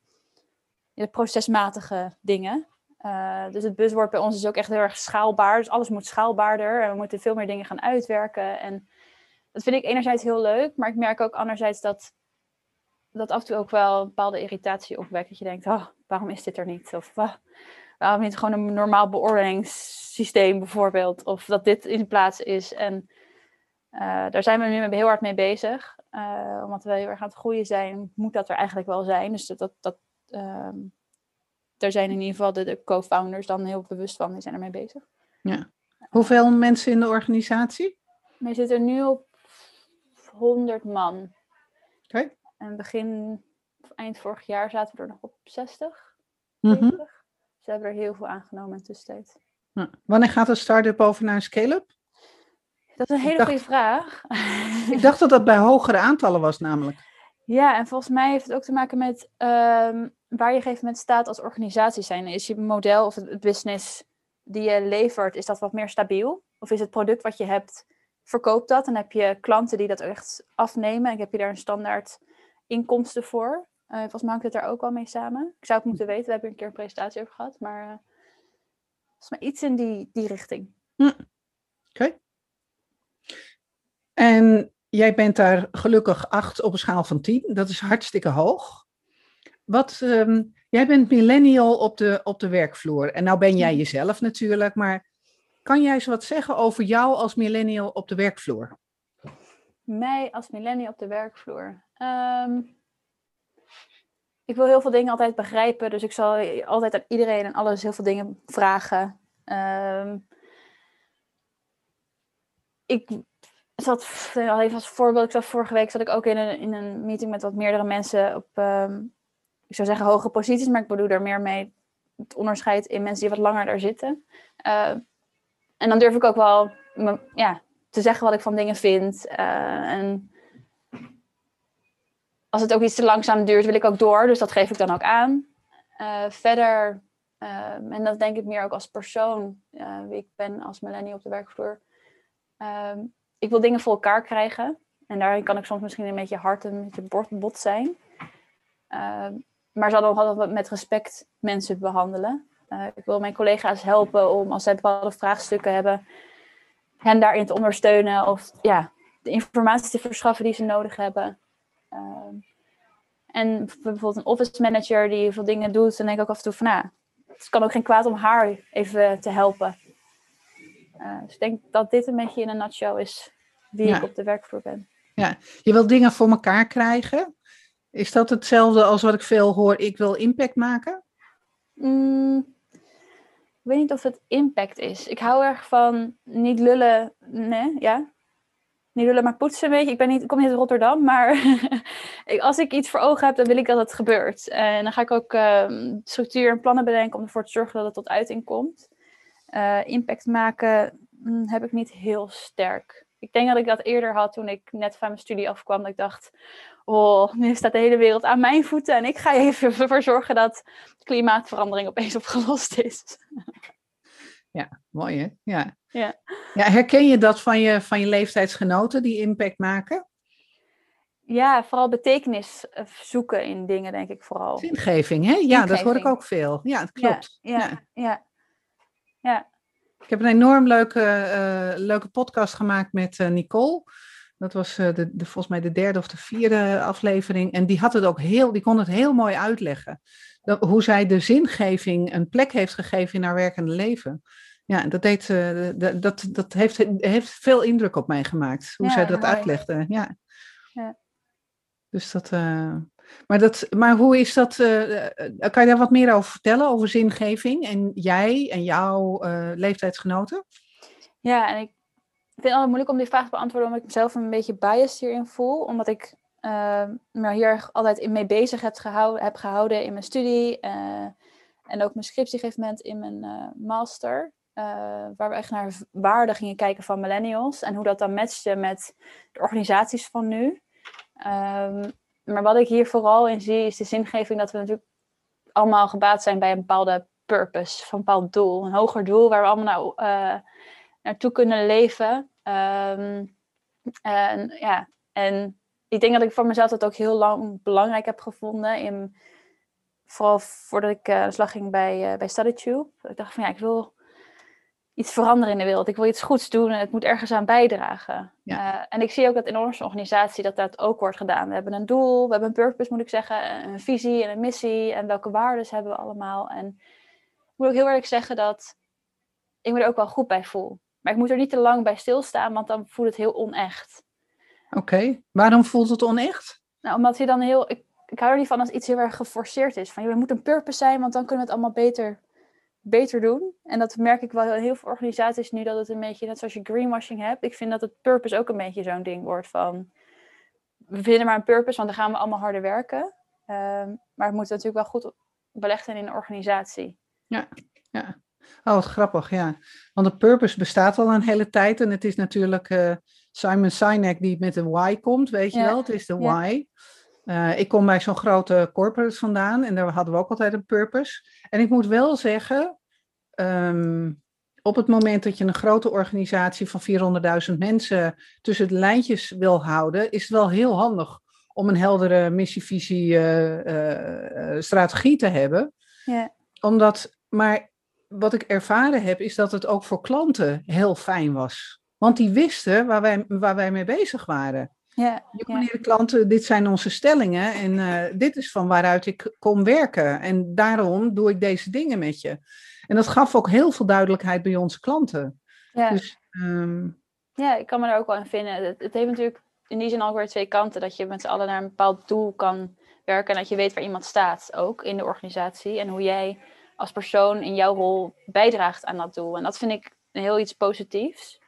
de procesmatige dingen. Uh, dus het buzzword bij ons is ook echt heel erg schaalbaar. Dus alles moet schaalbaarder. En we moeten veel meer dingen gaan uitwerken. En dat vind ik enerzijds heel leuk. Maar ik merk ook anderzijds dat dat af en toe ook wel een bepaalde irritatie opwekt. Dat je denkt, oh, waarom is dit er niet? Of oh, waarom niet gewoon een normaal beoordelingssysteem bijvoorbeeld? Of dat dit in plaats is. En uh, daar zijn we nu heel hard mee bezig. Uh, omdat we heel erg aan het groeien zijn, moet dat er eigenlijk wel zijn. Dus dat, dat, dat uh, daar zijn in ieder geval de, de co-founders dan heel bewust van. Die zijn ermee bezig. Ja. Hoeveel mensen in de organisatie? Wij zitten nu op 100 man. Oké. Okay. En begin, of eind vorig jaar zaten we er nog op 60. Mm -hmm. Ze hebben er heel veel aangenomen in tussentijd. Ja. Wanneer gaat een start-up over naar een scale-up? Dat is een hele dacht, goede vraag. ik dacht dat dat bij hogere aantallen was namelijk. Ja, en volgens mij heeft het ook te maken met um, waar je op een gegeven moment staat als organisatie zijn. Is je model of het business die je levert, is dat wat meer stabiel? Of is het product wat je hebt, verkoopt dat en heb je klanten die dat echt afnemen en heb je daar een standaard inkomsten voor. Uh, volgens mij hangt het daar ook wel mee samen. Ik zou het moeten weten, we hebben een keer een presentatie over gehad, maar uh, volgens mij iets in die, die richting. Hm. Oké. Okay. En jij bent daar gelukkig 8 op een schaal van 10. Dat is hartstikke hoog. Wat, um, jij bent millennial op de, op de werkvloer. En nou ben jij jezelf natuurlijk, maar kan jij eens wat zeggen over jou als millennial op de werkvloer? Mij als millennial op de werkvloer. Um, ik wil heel veel dingen altijd begrijpen, dus ik zal altijd aan iedereen en alles heel veel dingen vragen. Um, ik zat, al even als voorbeeld, ik zat vorige week zat ik ook in een, in een meeting met wat meerdere mensen op, um, ik zou zeggen hoge posities, maar ik bedoel daar meer mee het onderscheid in mensen die wat langer daar zitten. Uh, en dan durf ik ook wel ja, te zeggen wat ik van dingen vind. Uh, en als het ook iets te langzaam duurt, wil ik ook door. Dus dat geef ik dan ook aan. Uh, verder, uh, en dat denk ik meer ook als persoon, uh, wie ik ben als millennial op de werkvloer. Ehm, ik wil dingen voor elkaar krijgen. En daarin kan ik soms misschien een beetje hard en een beetje bot zijn. Ehm, maar zal dan altijd met respect mensen behandelen. ik wil mijn collega's helpen om, als zij bepaalde vraagstukken hebben, hen daarin te ondersteunen. Of ja, de informatie te verschaffen die ze nodig hebben. Uh, en bijvoorbeeld een office manager die veel dingen doet, dan denk ik ook af en toe van, nou, het kan ook geen kwaad om haar even te helpen. Uh, dus ik denk dat dit een beetje in een nutshell is wie ja. ik op de werkvloer ben. Ja, je wilt dingen voor elkaar krijgen. Is dat hetzelfde als wat ik veel hoor, ik wil impact maken? Mm, ik weet niet of het impact is. Ik hou erg van niet lullen, nee, ja. Niet lullen, maar poetsen, weet je. Ik, ben niet, ik kom niet uit Rotterdam, maar als ik iets voor ogen heb, dan wil ik dat het gebeurt. En dan ga ik ook uh, structuur en plannen bedenken om ervoor te zorgen dat het tot uiting komt. Uh, impact maken mm, heb ik niet heel sterk. Ik denk dat ik dat eerder had toen ik net van mijn studie afkwam. Dat ik dacht, oh, nu staat de hele wereld aan mijn voeten. En ik ga even ervoor zorgen dat klimaatverandering opeens opgelost is. Ja, mooi hè? Ja. Ja. ja herken je dat van je, van je leeftijdsgenoten die impact maken? Ja, vooral betekenis eh, zoeken in dingen, denk ik vooral. Zingeving, hè? Ja, dat hoor ik ook veel. Ja, dat klopt. Ja, ja, ja. ja. Ik heb een enorm leuke, uh, leuke podcast gemaakt met uh, Nicole. Dat was de, de, volgens mij de derde of de vierde aflevering. En die had het ook heel, die kon het heel mooi uitleggen. Dat, hoe zij de zingeving een plek heeft gegeven in haar werkende leven. Ja, dat, deed, dat, dat, dat heeft, heeft veel indruk op mij gemaakt. Hoe ja, zij dat mooi. uitlegde. Ja. ja. Dus dat. Maar, dat, maar hoe is dat? Uh, kan je daar wat meer over vertellen, over zingeving en jij en jouw uh, leeftijdsgenoten? Ja, en ik vind het altijd moeilijk om die vraag te beantwoorden, omdat ik mezelf een beetje biased hierin voel. Omdat ik me hier erg altijd mee bezig heb gehouden, heb gehouden in mijn studie. en ook mijn scriptie geeft moment in mijn master. Waar we echt naar waarde gingen kijken van millennials. En hoe dat dan matchte met de organisaties van nu. Um, maar wat ik hier vooral in zie, is de zingeving dat we natuurlijk allemaal gebaat zijn bij een bepaalde purpose, van een bepaald doel. Een hoger doel waar we allemaal nou, uh, naartoe kunnen leven. Um, en, ja, en ik denk dat ik voor mezelf dat ook heel lang belangrijk heb gevonden. In, vooral voordat ik uh, de slag ging bij, bij StudyTube. Ik dacht van ja, ik wil iets veranderen in de wereld. Ik wil iets goeds doen en het moet ergens aan bijdragen. Ja. Uh, en ik zie ook dat in onze organisatie dat dat ook wordt gedaan. We hebben een doel, we hebben een purpose moet ik zeggen, een visie en een missie. En welke waarden hebben we allemaal. En ik moet ook heel eerlijk zeggen dat ik me er ook wel goed bij voel. Maar ik moet er niet te lang bij stilstaan, want dan voelt het heel onecht. Oké, okay. waarom voelt het onecht? Nou, omdat je dan heel... Ik, ik hou er niet van als iets heel erg geforceerd is. Van, je moet een purpose zijn, want dan kunnen we het allemaal beter beter doen. En dat merk ik wel in heel veel organisaties nu, dat het een beetje, net zoals je greenwashing hebt, ik vind dat het purpose ook een beetje zo'n ding wordt van, we vinden maar een purpose, want dan gaan we allemaal harder werken. Um, maar het moet natuurlijk wel goed belegd zijn in een organisatie. Ja, ja. Oh, wat grappig, ja. Want de purpose bestaat al een hele tijd en het is natuurlijk uh, Simon Sinek die met de why komt, weet je Ja, wel? Het is de ja. Uh, ik kom bij zo'n grote corporate vandaan en daar hadden we ook altijd een purpose. En ik moet wel zeggen, ehm, op het moment dat je een grote organisatie van 400.000 mensen tussen de lijntjes wil houden, is het wel heel handig om een heldere missie, visie, eh, eh, eh, strategie te hebben. Ja, Omdat, maar wat ik ervaren heb, is dat het ook voor klanten heel fijn was. Want die wisten waar wij, waar wij mee bezig waren. Ja, Ja, meneer de klanten, dit zijn onze stellingen en eh, dit is van waaruit ik kom werken. En daarom doe ik deze dingen met je. En dat gaf ook heel veel duidelijkheid bij onze klanten. ja. Dus ehm, Ja, ik kan me daar ook wel in vinden. Het, het heeft natuurlijk in die zin ook weer twee kanten. Dat je met z'n allen naar een bepaald doel kan werken. En dat je weet waar iemand staat, ook in de organisatie. En hoe jij als persoon in jouw rol bijdraagt aan dat doel. En dat vind ik heel iets positiefs.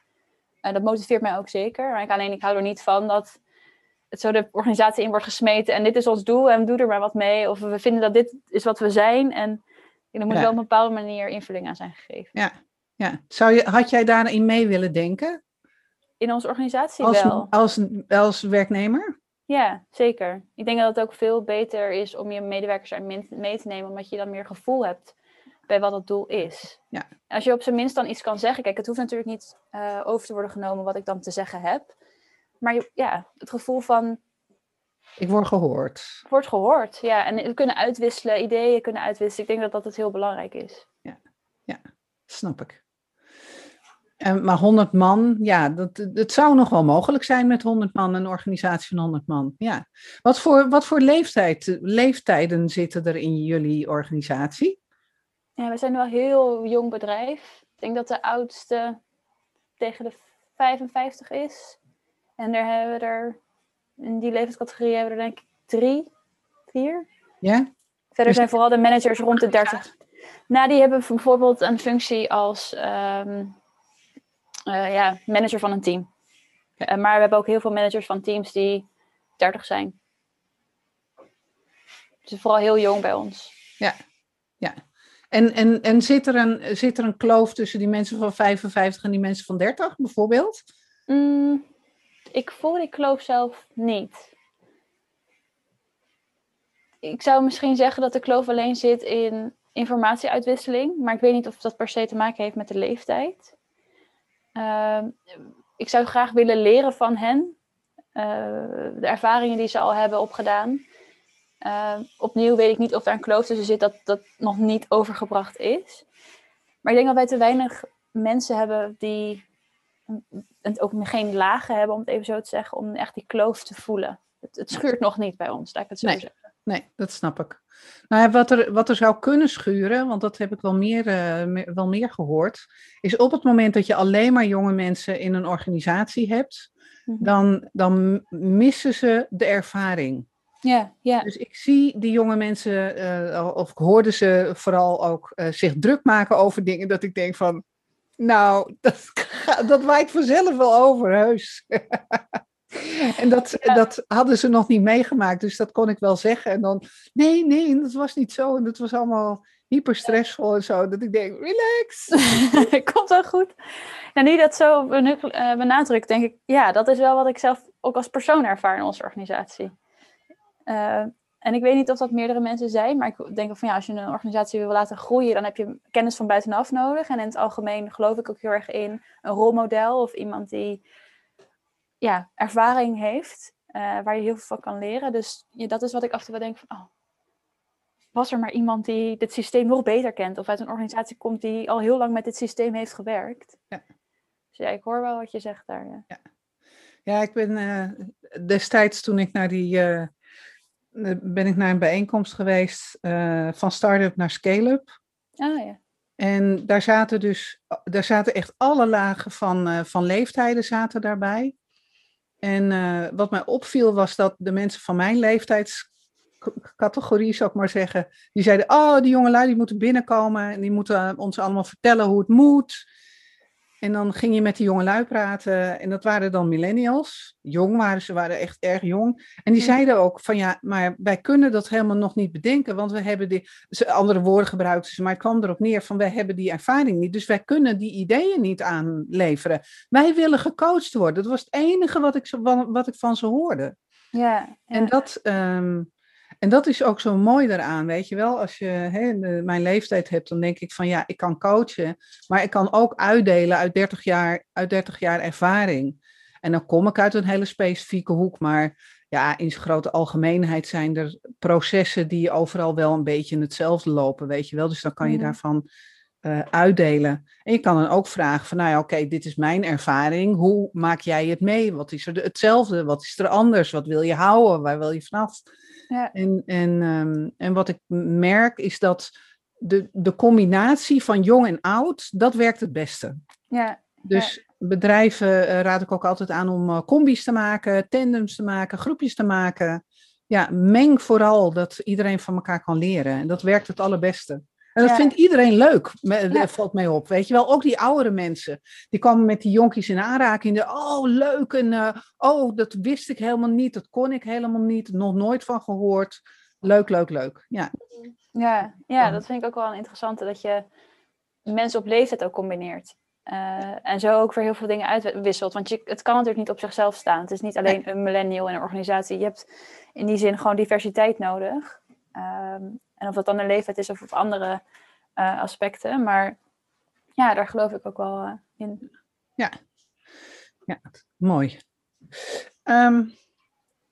En dat motiveert mij ook zeker. Maar ik, alleen, ik hou er niet van dat het zo de organisatie in wordt gesmeten. En dit is ons doel en doe er maar wat mee. Of we vinden dat dit is wat we zijn. En er moet Ja. wel op een bepaalde manier invulling aan zijn gegeven. ja, ja. Zou je, had jij daarin mee willen denken In onze organisatie als, wel. als, als werknemer? Ja, zeker. Ik denk dat het ook veel beter is om je medewerkers erin mee te nemen, omdat je dan meer gevoel hebt bij wat het doel is. Ja. Als je op zijn minst dan iets kan zeggen, kijk, het hoeft natuurlijk niet eh, over te worden genomen wat ik dan te zeggen heb. Maar je, ja, het gevoel van Ik word gehoord. wordt gehoord. Ja, en we kunnen uitwisselen, ideeën kunnen uitwisselen. Ik denk dat dat het heel belangrijk is. Snap ik. En, maar 100 man, ja, dat, het zou nog wel mogelijk zijn met 100 man, een organisatie van 100 man. Ja. Wat voor, wat voor leeftijd, leeftijden zitten er in jullie organisatie? Ja, we zijn wel een heel jong bedrijf. Ik denk dat de oudste tegen de 55 is. En daar hebben we er, in die levenscategorie hebben we er denk ik drie. vier. Ja? Verder Dus- zijn vooral de managers rond de 30. Nou, die hebben bijvoorbeeld een functie als ehm, eh, ja, manager van een team. Eh, maar we hebben ook heel veel managers van teams die 30 zijn. Dus vooral heel jong bij ons. En, en, en zit, er een, zit er een kloof tussen die mensen van 55 en die mensen van 30 bijvoorbeeld? Mm, ik voel die kloof zelf niet. Ik zou misschien zeggen dat de kloof alleen zit in informatieuitwisseling, maar ik weet niet of dat per se te maken heeft met de leeftijd. Ehm, ik zou graag willen leren van hen, eh, de ervaringen die ze al hebben opgedaan. Ehm, opnieuw weet ik niet of daar een kloof tussen zit dat dat nog niet overgebracht is. Maar ik denk dat wij te weinig mensen hebben die en ook geen lagen hebben, om het even zo te zeggen, om echt die kloof te voelen. Het, het schuurt nog niet bij ons, laat ik het zo Nee. zeggen. Nee, dat snap ik. Nou, ja, wat, er, wat er zou kunnen schuren, want dat heb ik wel meer, eh, wel meer gehoord, is op het moment dat je alleen maar jonge mensen in een organisatie hebt, Mhm. dan, dan missen ze de ervaring. Ja, ja, Dus ik zie die jonge mensen, eh, of ik hoorde ze vooral ook eh, zich druk maken over dingen dat ik denk van, nou, dat, dat waait vanzelf wel over, heus. en dat, Ja. dat hadden ze nog niet meegemaakt, dus dat kon ik wel zeggen. En dan, nee, nee, dat was niet zo. En dat was allemaal hyper stressvol en zo. Dat ik denk, relax. komt wel goed. Nou, nu dat zo eh, benadrukt, denk ik, ja, dat is wel wat ik zelf ook als persoon ervaar in onze organisatie. Eh, en ik weet niet of dat meerdere mensen zijn, maar ik denk van ja, als je een organisatie wil laten groeien, dan heb je kennis van buitenaf nodig. En in het algemeen geloof ik ook heel erg in een rolmodel of iemand die ja, ervaring heeft, eh, waar je heel veel van kan leren. Dus ja, dat is wat ik af en toe wel denk van, oh, was er maar iemand die dit systeem nog beter kent of uit een organisatie komt die al heel lang met dit systeem heeft gewerkt. Ja. Dus ja, ik hoor wel wat je zegt daar. Ja. Ja, ik ben eh, destijds toen ik naar die. eh, ben ik naar een bijeenkomst geweest eh, van start-up naar scale-up. Ah ja. En daar zaten dus, daar zaten echt alle lagen van, eh, van leeftijden zaten daarbij. En eh, wat mij opviel was dat de mensen van mijn leeftijdscategorie, zou ik maar zeggen, die zeiden, oh, die jongelui die moeten binnenkomen en die moeten ons allemaal vertellen hoe het moet. En dan ging je met die jongelui praten en dat waren dan millennials. Jong waren ze, waren echt erg jong. En die zeiden ook van ja, maar wij kunnen dat helemaal nog niet bedenken, want we hebben die, andere woorden gebruikten ze, maar het kwam erop neer van wij hebben die ervaring niet, dus wij kunnen die ideeën niet aanleveren. Wij willen gecoacht worden. Dat was het enige wat ik, wat ik van ze hoorde. Ja, En, dat, ehm, en dat is ook zo mooi daaraan, weet je wel. Als je hè, de- mijn leeftijd hebt, dan denk ik van ja, ik kan coachen, maar ik kan ook uitdelen uit 30 jaar, uit 30 jaar ervaring. En dan kom ik uit een hele specifieke hoek, maar ja, in zijn grote algemeenheid zijn er processen die overal wel een beetje hetzelfde lopen, weet je wel. Dus dan kan je Mhm. daarvan eh, uitdelen. En je kan dan ook vragen van, nou ja, oké, dit is mijn ervaring. Hoe maak jij het mee? Wat is er de- hetzelfde? Wat is er anders? Wat wil je houden? Waar wil je vanaf? Ja. En, en, ehm, en wat ik merk is dat de, de combinatie van jong en oud, dat werkt het beste. ja. Dus bedrijven eh, raad ik ook altijd aan om eh, combi's te maken, tandems te maken, groepjes te maken. Ja, meng vooral dat iedereen van elkaar kan leren. En dat werkt het allerbeste. En dat Ja. vindt iedereen leuk, me- Ja. valt mij op. Weet je wel, ook die oudere mensen. Die kwamen met die jonkies in aanraking. De, oh, leuk. En eh, oh, dat wist ik helemaal niet. Dat kon ik helemaal niet. Nog nooit van gehoord. Leuk, leuk, leuk. Ja, Ja, ja, dat vind ik ook wel een interessante, dat je mensen op leeftijd ook combineert. Eh, en zo ook weer heel veel dingen uitwisselt. Want je, het kan natuurlijk niet op zichzelf staan. Het is niet alleen een millennial in een organisatie. Je hebt in die zin gewoon diversiteit nodig. Ehm, en of dat dan een leeftijd is of, of andere eh, aspecten. Maar ja, daar geloof ik ook wel eh, in. mooi. Ehm,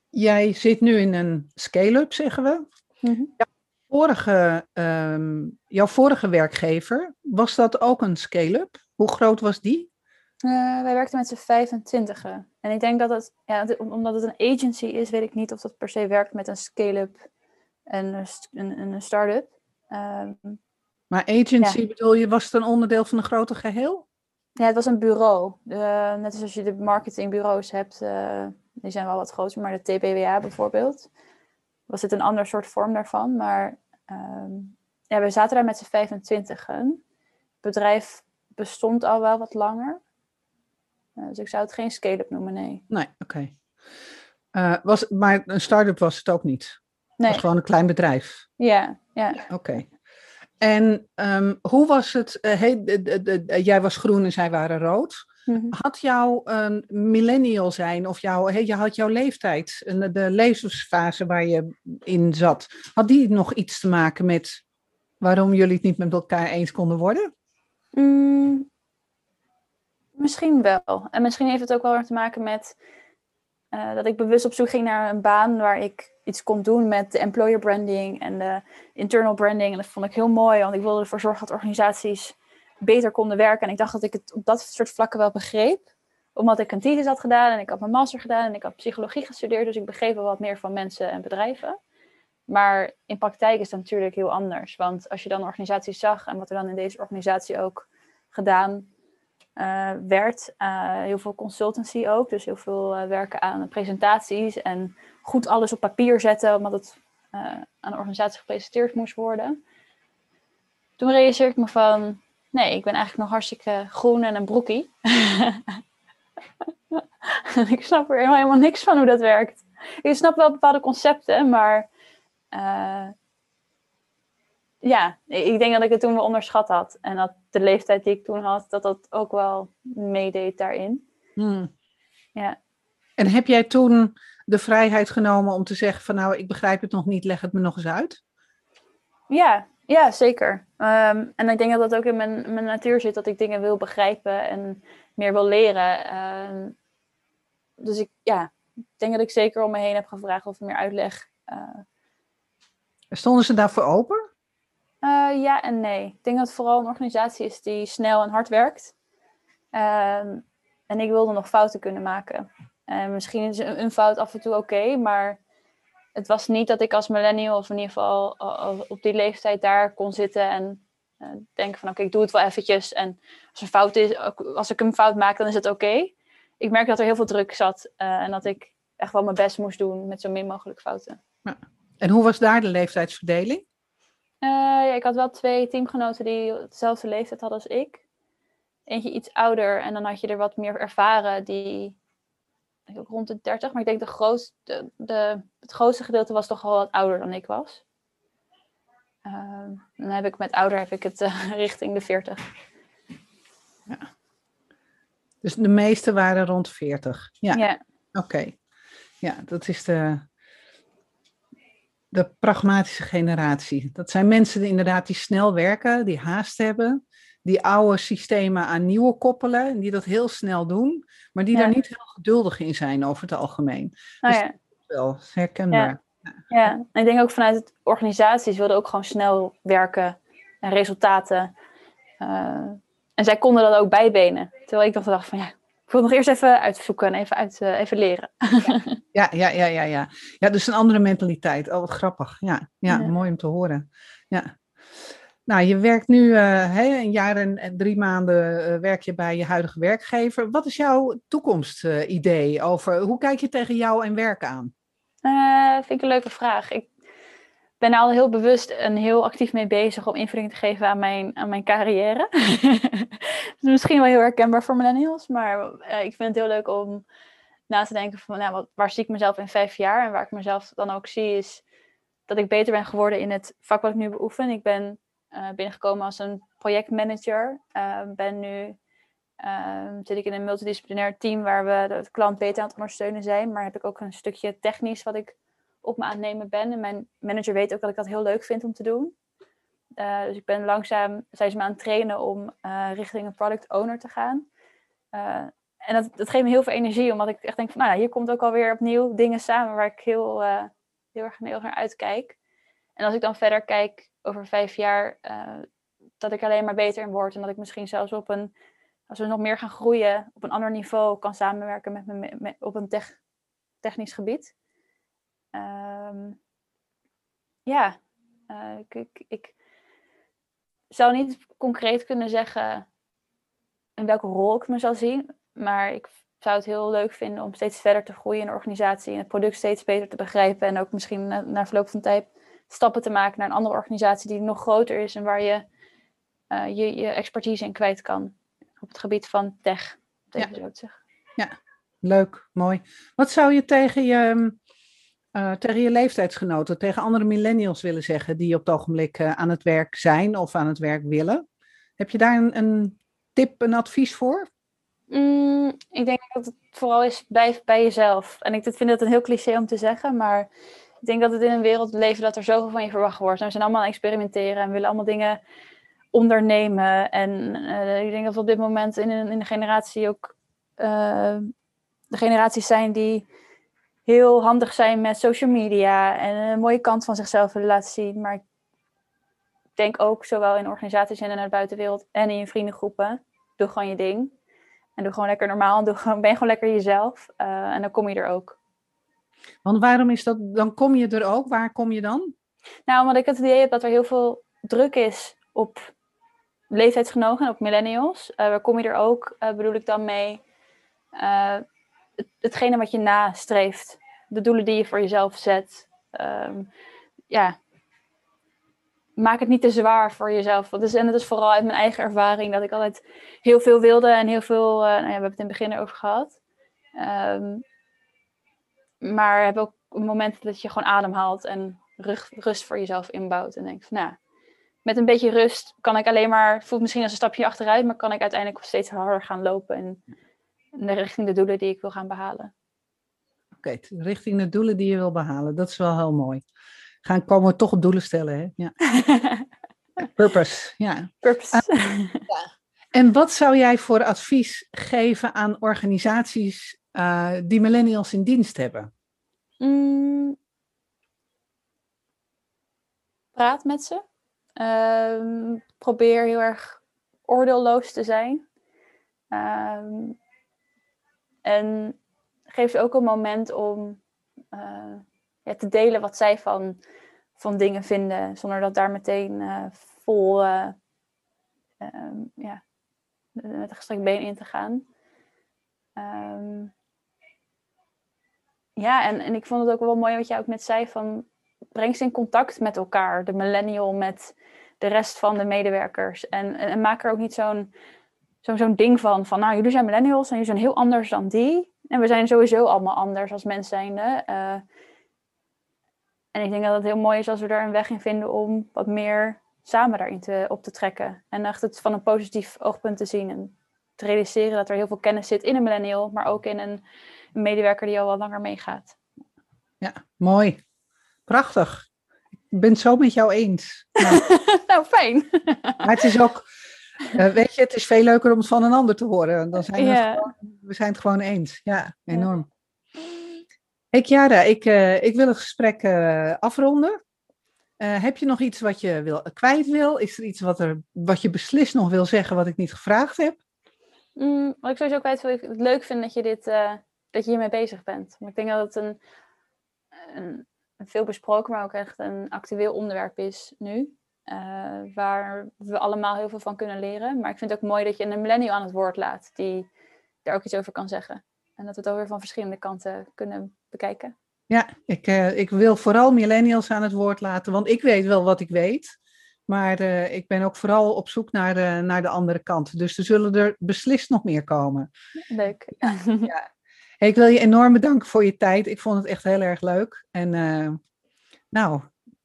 jij zit nu in een scale-up, zeggen we. vorige, ehm, jouw vorige werkgever, was dat ook een scale-up? Hoe groot was die? Eh, wij werkten met z'n 25. En ik denk dat het, ja, omdat het een agency is, weet ik niet of dat per se werkt met een scale-up en een, een, een start-up. Ehm, Maar agency, bedoel je, was het een onderdeel van een groter geheel? ja, het was een bureau. Net als als je de marketingbureaus hebt, eh, die zijn wel wat groter, maar de TBWA bijvoorbeeld. was het een ander soort vorm daarvan. Maar ehm, ja, we zaten daar met z'n 25. Het bedrijf bestond al wel wat langer. Uh, dus ik zou het geen scale-up noemen, nee. Nee, oké. Okay. was maar een start-up was het ook niet? Nee. Het was gewoon een klein bedrijf? Ja, ja. Oké. En um, hoe was het? Uh, hey, de, de, de, jij was groen en zij waren rood. Mm -hmm. Had jouw millennial zijn of jouw, hey, je had jouw leeftijd, de levensfase waar je in zat, had die nog iets te maken met waarom jullie het niet met elkaar eens konden worden? Mm, misschien wel. En misschien heeft het ook wel te maken met uh, dat ik bewust op zoek ging naar een baan waar ik iets kon doen met de employer branding en de internal branding. En dat vond ik heel mooi, want ik wilde ervoor zorgen dat organisaties beter konden werken. En ik dacht dat ik het op dat soort vlakken wel begreep. Omdat ik een had gedaan en ik had mijn master gedaan en ik had psychologie gestudeerd. Dus ik begreep wel wat meer van mensen en bedrijven. Maar in praktijk is dat natuurlijk heel anders. Want als je dan organisaties zag en wat er dan in deze organisatie ook gedaan werd, uh, heel veel consultancy ook. Dus heel veel uh, werken aan presentaties en goed alles op papier zetten, omdat het aan de organisatie gepresenteerd moest worden. Toen realiseerde ik me van, nee, ik ben eigenlijk nog hartstikke groen en een broekie. ik snap er helemaal, helemaal niks van hoe dat werkt. Ik snap wel bepaalde concepten, maar ja, ik denk dat ik het toen wel onderschat had. En dat de leeftijd die ik toen had, dat dat ook wel meedeed daarin. Hmm. Ja. En heb jij toen de vrijheid genomen om te zeggen van nou, ik begrijp het nog niet, leg het me nog eens uit? Ja, ja zeker. Um, en ik denk dat dat ook in mijn, mijn natuur zit, dat ik dingen wil begrijpen en meer wil leren. Um, dus ik, ja, ik denk dat ik zeker om me heen heb gevraagd of meer uitleg. Uh, Stonden ze daarvoor open? Uh, ja en nee. Ik denk dat het vooral een organisatie is die snel en hard werkt. Uh, en ik wilde nog fouten kunnen maken. En misschien is een, fout af en toe oké, maar het was niet dat ik als millennial, of in ieder geval op die leeftijd daar kon zitten en uh, denken van oké, ik doe het wel eventjes. En als, een fout is, als ik een fout maak, dan is het oké. Ik merk dat er heel veel druk zat eh, en dat ik echt wel mijn best moest doen met zo min mogelijk fouten. Ja. En hoe was daar de leeftijdsverdeling? Uh, ja, ik had wel twee teamgenoten die dezelfde leeftijd hadden als ik. Eentje iets ouder en dan had je er wat meer ervaren, die ook rond de 30. Maar ik denk de grootste, de, het grootste gedeelte was toch wel wat ouder dan ik was. Uh, dan heb ik met ouder heb ik het uh, richting de 40. Ja. Dus de meeste waren rond 40. Ja. ja. Oké. Ja, dat is de, de pragmatische generatie. Dat zijn mensen die inderdaad die snel werken, die haast hebben, die oude systemen aan nieuwe koppelen en die dat heel snel doen, maar die daar niet heel geduldig in zijn over het algemeen. Oh, dus ja. wel herkenbaar. Ja. ja, en ik denk ook vanuit het organisaties wilden ook gewoon snel werken en resultaten. Uh, en zij konden dat ook bijbenen. Terwijl ik dan dacht van ja, ik wil nog eerst even uitzoeken en even, uit, uh, even leren. Ja. ja, ja, ja, ja, ja. dus een andere mentaliteit. Oh, wat grappig. Ja, ja, mooi om te horen. Ja. Nou, je werkt nu uh, een jaar en, drie maanden uh, werk je bij je huidige werkgever. Wat is jouw toekomstidee over hoe kijk je tegen jou en werk aan? vind ik een leuke vraag. Ik ben al heel bewust en heel actief mee bezig om invulling te geven aan mijn, aan mijn carrière. misschien wel heel herkenbaar voor millennials, maar uh, ik vind het heel leuk om na te denken van nou, wat, waar zie ik mezelf in vijf jaar? En waar ik mezelf dan ook zie is dat ik beter ben geworden in het vak wat ik nu beoefen. Ik ben uh, binnengekomen als een projectmanager. Uh, ben nu zit ik in een multidisciplinair team waar we de klant beter aan het ondersteunen zijn. Maar heb ik ook een stukje technisch wat ik op me aan ben. En mijn manager weet ook dat ik dat heel leuk vind om te doen. Uh, dus ik ben langzaam, zijn ze me aan het trainen om uh, richting een product owner te gaan. Uh, en dat, dat geeft me heel veel energie, omdat ik echt denk van, nou hier komt ook alweer opnieuw dingen samen waar ik heel, heel, erg, heel naar uitkijk. En als ik dan verder kijk over vijf jaar, dat ik alleen maar beter in word. En dat ik misschien zelfs op een, als we nog meer gaan groeien, op een ander niveau kan samenwerken met me op een tech, technisch gebied. Um, ja, uh, ik, ik, ik, zou niet concreet kunnen zeggen in welke rol ik me zal zien. Maar ik zou het heel leuk vinden om steeds verder te groeien in de organisatie en het product steeds beter te begrijpen en ook misschien na, na verloop van tijd stappen te maken naar een andere organisatie die nog groter is en waar je uh, je, je expertise in kwijt kan op het gebied van tech. Ja. zo te zeggen. ja, leuk, mooi. Wat zou je tegen je, uh, tegen je leeftijdsgenoten, tegen andere millennials willen zeggen die op het ogenblik uh, aan het werk zijn of aan het werk willen? Heb je daar een, een tip, een advies voor? Mm, ik denk dat het vooral is bij, bij jezelf. En ik vind het een heel cliché om te zeggen, maar ik denk dat het in een wereld leven dat er zoveel van je verwacht wordt. En we zijn allemaal aan experimenteren en willen allemaal dingen ondernemen. En uh, ik denk dat we op dit moment in een, in de generatie ook de generaties zijn die heel handig zijn met social media en een mooie kant van zichzelf willen laten zien. Maar ik denk ook zowel in organisaties en in de buitenwereld en in je vriendengroepen. Doe gewoon je ding. En doe gewoon lekker normaal. Doe gewoon, ben gewoon lekker jezelf. Uh, en dan kom je er ook. Want waarom is dat? Dan kom je er ook. Waar kom je dan? Nou, omdat ik het idee heb dat er heel veel druk is op leeftijdsgenoten, op millennials. Uh, waar kom je er ook, uh, bedoel ik dan mee, uh, het, hetgene wat je nastreeft. De doelen die je voor jezelf zet. Um, ja, maak het niet te zwaar voor jezelf. Dat is, en dat is vooral uit mijn eigen ervaring, dat ik altijd heel veel wilde en heel veel, nou ja, we hebben het in het begin over gehad. Um, maar heb ook momenten dat je gewoon ademhaalt en rust voor jezelf inbouwt. En denkt nou, met een beetje rust kan ik alleen maar, voelt misschien als een stapje achteruit, maar kan ik uiteindelijk steeds harder gaan lopen in, in de richting de doelen die ik wil gaan behalen. Oké, richting de doelen die je wil behalen. Dat is wel heel mooi. Gaan komen we toch doelen stellen, hè? Ja. Purpose, ja. Purpose. Uh, ja. En wat zou jij voor advies geven aan organisaties uh, die millennials in dienst hebben? Mm. Praat met ze. Uh, probeer heel erg oordeelloos te zijn. Uh, en geef ze ook een moment om ja, te delen wat zij van, van dingen vinden, zonder dat daar meteen uh, vol ehm, ja, met een gestrekt been in te gaan. Um, ja, en, en ik vond het ook wel mooi wat jij ook net zei van breng ze in contact met elkaar, de millennial met de rest van de medewerkers. En, en, maak er ook niet zo'n zo'n zo'n ding van, van nou, jullie zijn millennials en jullie zijn heel anders dan die. En we zijn sowieso allemaal anders als mens zijnde. Uh, en ik denk dat het heel mooi is als we er een weg in vinden om wat meer samen daarin te, op te trekken. En echt het van een positief oogpunt te zien. En te realiseren dat er heel veel kennis zit in een millennial, maar ook in een een medewerker die al wat langer meegaat. Ja, mooi. Prachtig. Ik ben het zo met jou eens. Nou, nou fijn. maar het is ook, uh, weet je, het is veel leuker om het van een ander te horen. Dan zijn we, ja. gewoon, we zijn het gewoon eens. Ja, enorm. Ja. Hey Chiara, ik, uh, ik wil het gesprek uh, afronden. heb je nog iets wat je wil, kwijt wil? Is er iets wat, er, wat je beslist nog wil zeggen wat ik niet gevraagd heb? Mm, wat ik sowieso kwijt wil, ik het leuk vind dat je dit dat je hiermee bezig bent. Maar ik denk dat het een, een, een veel besproken, maar ook echt een actueel onderwerp is nu. Uh, waar we allemaal heel veel van kunnen leren. Maar ik vind het ook mooi dat je een millennial aan het woord laat, die daar ook iets over kan zeggen. En dat we het ook weer van verschillende kanten kunnen bekijken. Ja, ik, uh, ik wil vooral millennials aan het woord laten, want ik weet wel wat ik weet. Maar uh, ik ben ook vooral op zoek naar de, naar de andere kant. Dus er zullen er beslist nog meer komen. Leuk. ja. ik wil je enorm bedanken voor je tijd. Ik vond het echt heel erg leuk. En nou,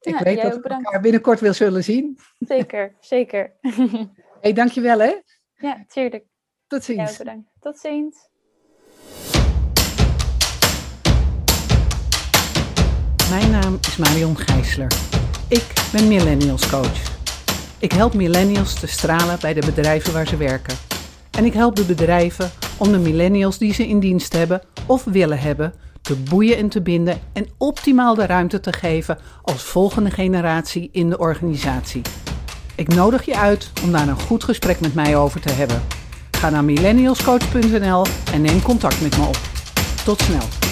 ik ja, weet dat we elkaar binnenkort weer zullen zien. Zeker, zeker. hey, dankjewel hè. Ja, tuurlijk. Tot ziens. Ja, bedankt. Tot ziens. Mijn naam is Marion Gijsler. Ik ben Millennials Coach. Ik help millennials te stralen bij de bedrijven waar ze werken. En ik help de bedrijven om de millennials die ze in dienst hebben of willen hebben te boeien en te binden en optimaal de ruimte te geven als volgende generatie in de organisatie. Ik nodig je uit om daar een goed gesprek met mij over te hebben. Ga naar millennialscoach.nl en neem contact met me op. Tot snel.